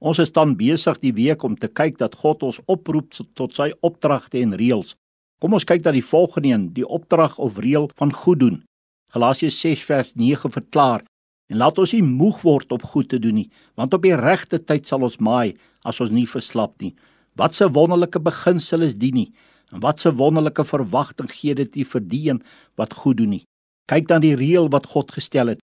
Ons is dan besig die week om te kyk dat God ons oproep tot sy opdragte en reëls. Kom ons kyk na die volgende een, die opdrag of reël van goed doen. Galasiërs 6 vers 9 verklaar: "En laat ons nie moeg word op goed te doen nie, want op die regte tyd sal ons maai as ons nie verslap nie." Wat 'n wonderlike beginsel is dit nie? En wat 'n wonderlike verwagting gee dit vir die een wat goed doen nie? Kyk dan die reël wat God gestel het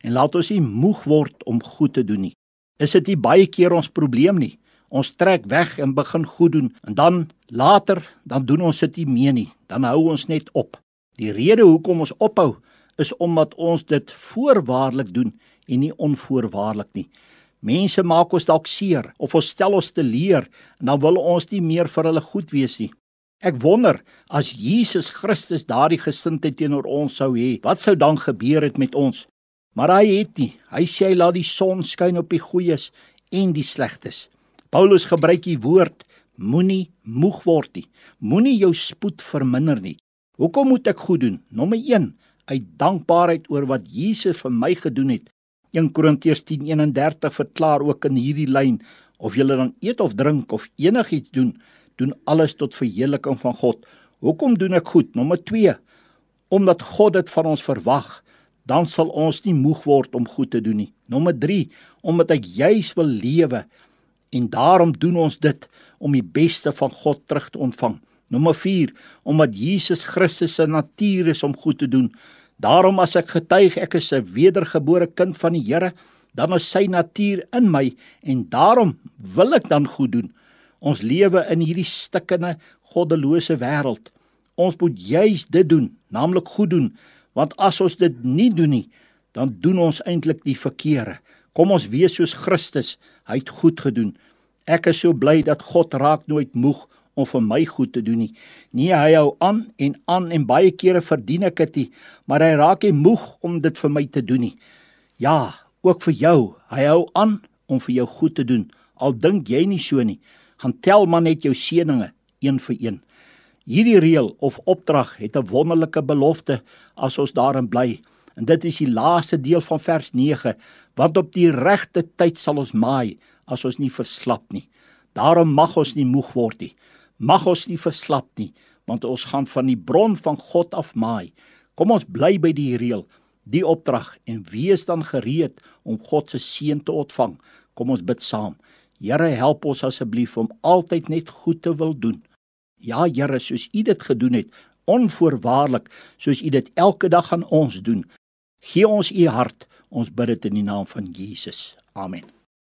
en laat ons nie moeg word om goed te doen nie is dit nie baie keer ons probleem nie. Ons trek weg en begin goed doen en dan later dan doen ons dit nie meer nie. Dan hou ons net op. Die rede hoekom ons ophou is omdat ons dit voorwaardelik doen en nie onvoorwaardelik nie. Mense maak ons dalk seer of ons stel ons te leer en dan wil ons nie meer vir hulle goed wees nie. Ek wonder as Jesus Christus daardie gesindheid teenoor ons sou hê, wat sou dan gebeur het met ons? Maar hy het nie. Hy sê hy laat die son skyn op die goeies en die slegtes. Paulus gebruik die woord moenie moeg word nie. Moenie jou spoed verminder nie. Hoekom moet ek goed doen? Nommer 1 uit dankbaarheid oor wat Jesus vir my gedoen het. 1 Korintiërs 10:31 verklaar ook in hierdie lyn of jy dan eet of drink of enigiets doen, doen alles tot verheerliking van God. Hoekom doen ek goed? Nommer 2 omdat God dit van ons verwag dan sal ons nie moeg word om goed te doen nie. Nommer 3, omdat ek juis wil lewe en daarom doen ons dit om die beste van God terug te ontvang. Nommer 4, omdat Jesus Christus se natuur is om goed te doen. Daarom as ek getuig ek is 'n wedergebore kind van die Here, dan is sy natuur in my en daarom wil ek dan goed doen. Ons lewe in hierdie stikkende, goddelose wêreld. Ons moet juis dit doen, naamlik goed doen want as ons dit nie doen nie, dan doen ons eintlik die verkeerde. Kom ons wees soos Christus, hy het goed gedoen. Ek is so bly dat God raak nooit moeg om vir my goed te doen nie. Nee, hy hou aan en aan en baie kere verdien ek dit nie, maar hy raak nie moeg om dit vir my te doen nie. Ja, ook vir jou. Hy hou aan om vir jou goed te doen. Al dink jy nie so nie. Gaan tel maar net jou seëninge een vir een. Hierdie reël of opdrag het 'n wonderlike belofte as ons daarin bly. En dit is die laaste deel van vers 9, want op die regte tyd sal ons maai as ons nie verslap nie. Daarom mag ons nie moeg word nie. Mag ons nie verslap nie, want ons gaan van die bron van God af maai. Kom ons bly by die reël, die opdrag en wees dan gereed om God se seën te ontvang. Kom ons bid saam. Here, help ons asseblief om altyd net goed te wil doen. Ja Here, soos U dit gedoen het, onvoorwaardelik, soos U dit elke dag aan ons doen. Gee ons U hart. Ons bid dit in die naam van Jesus. Amen.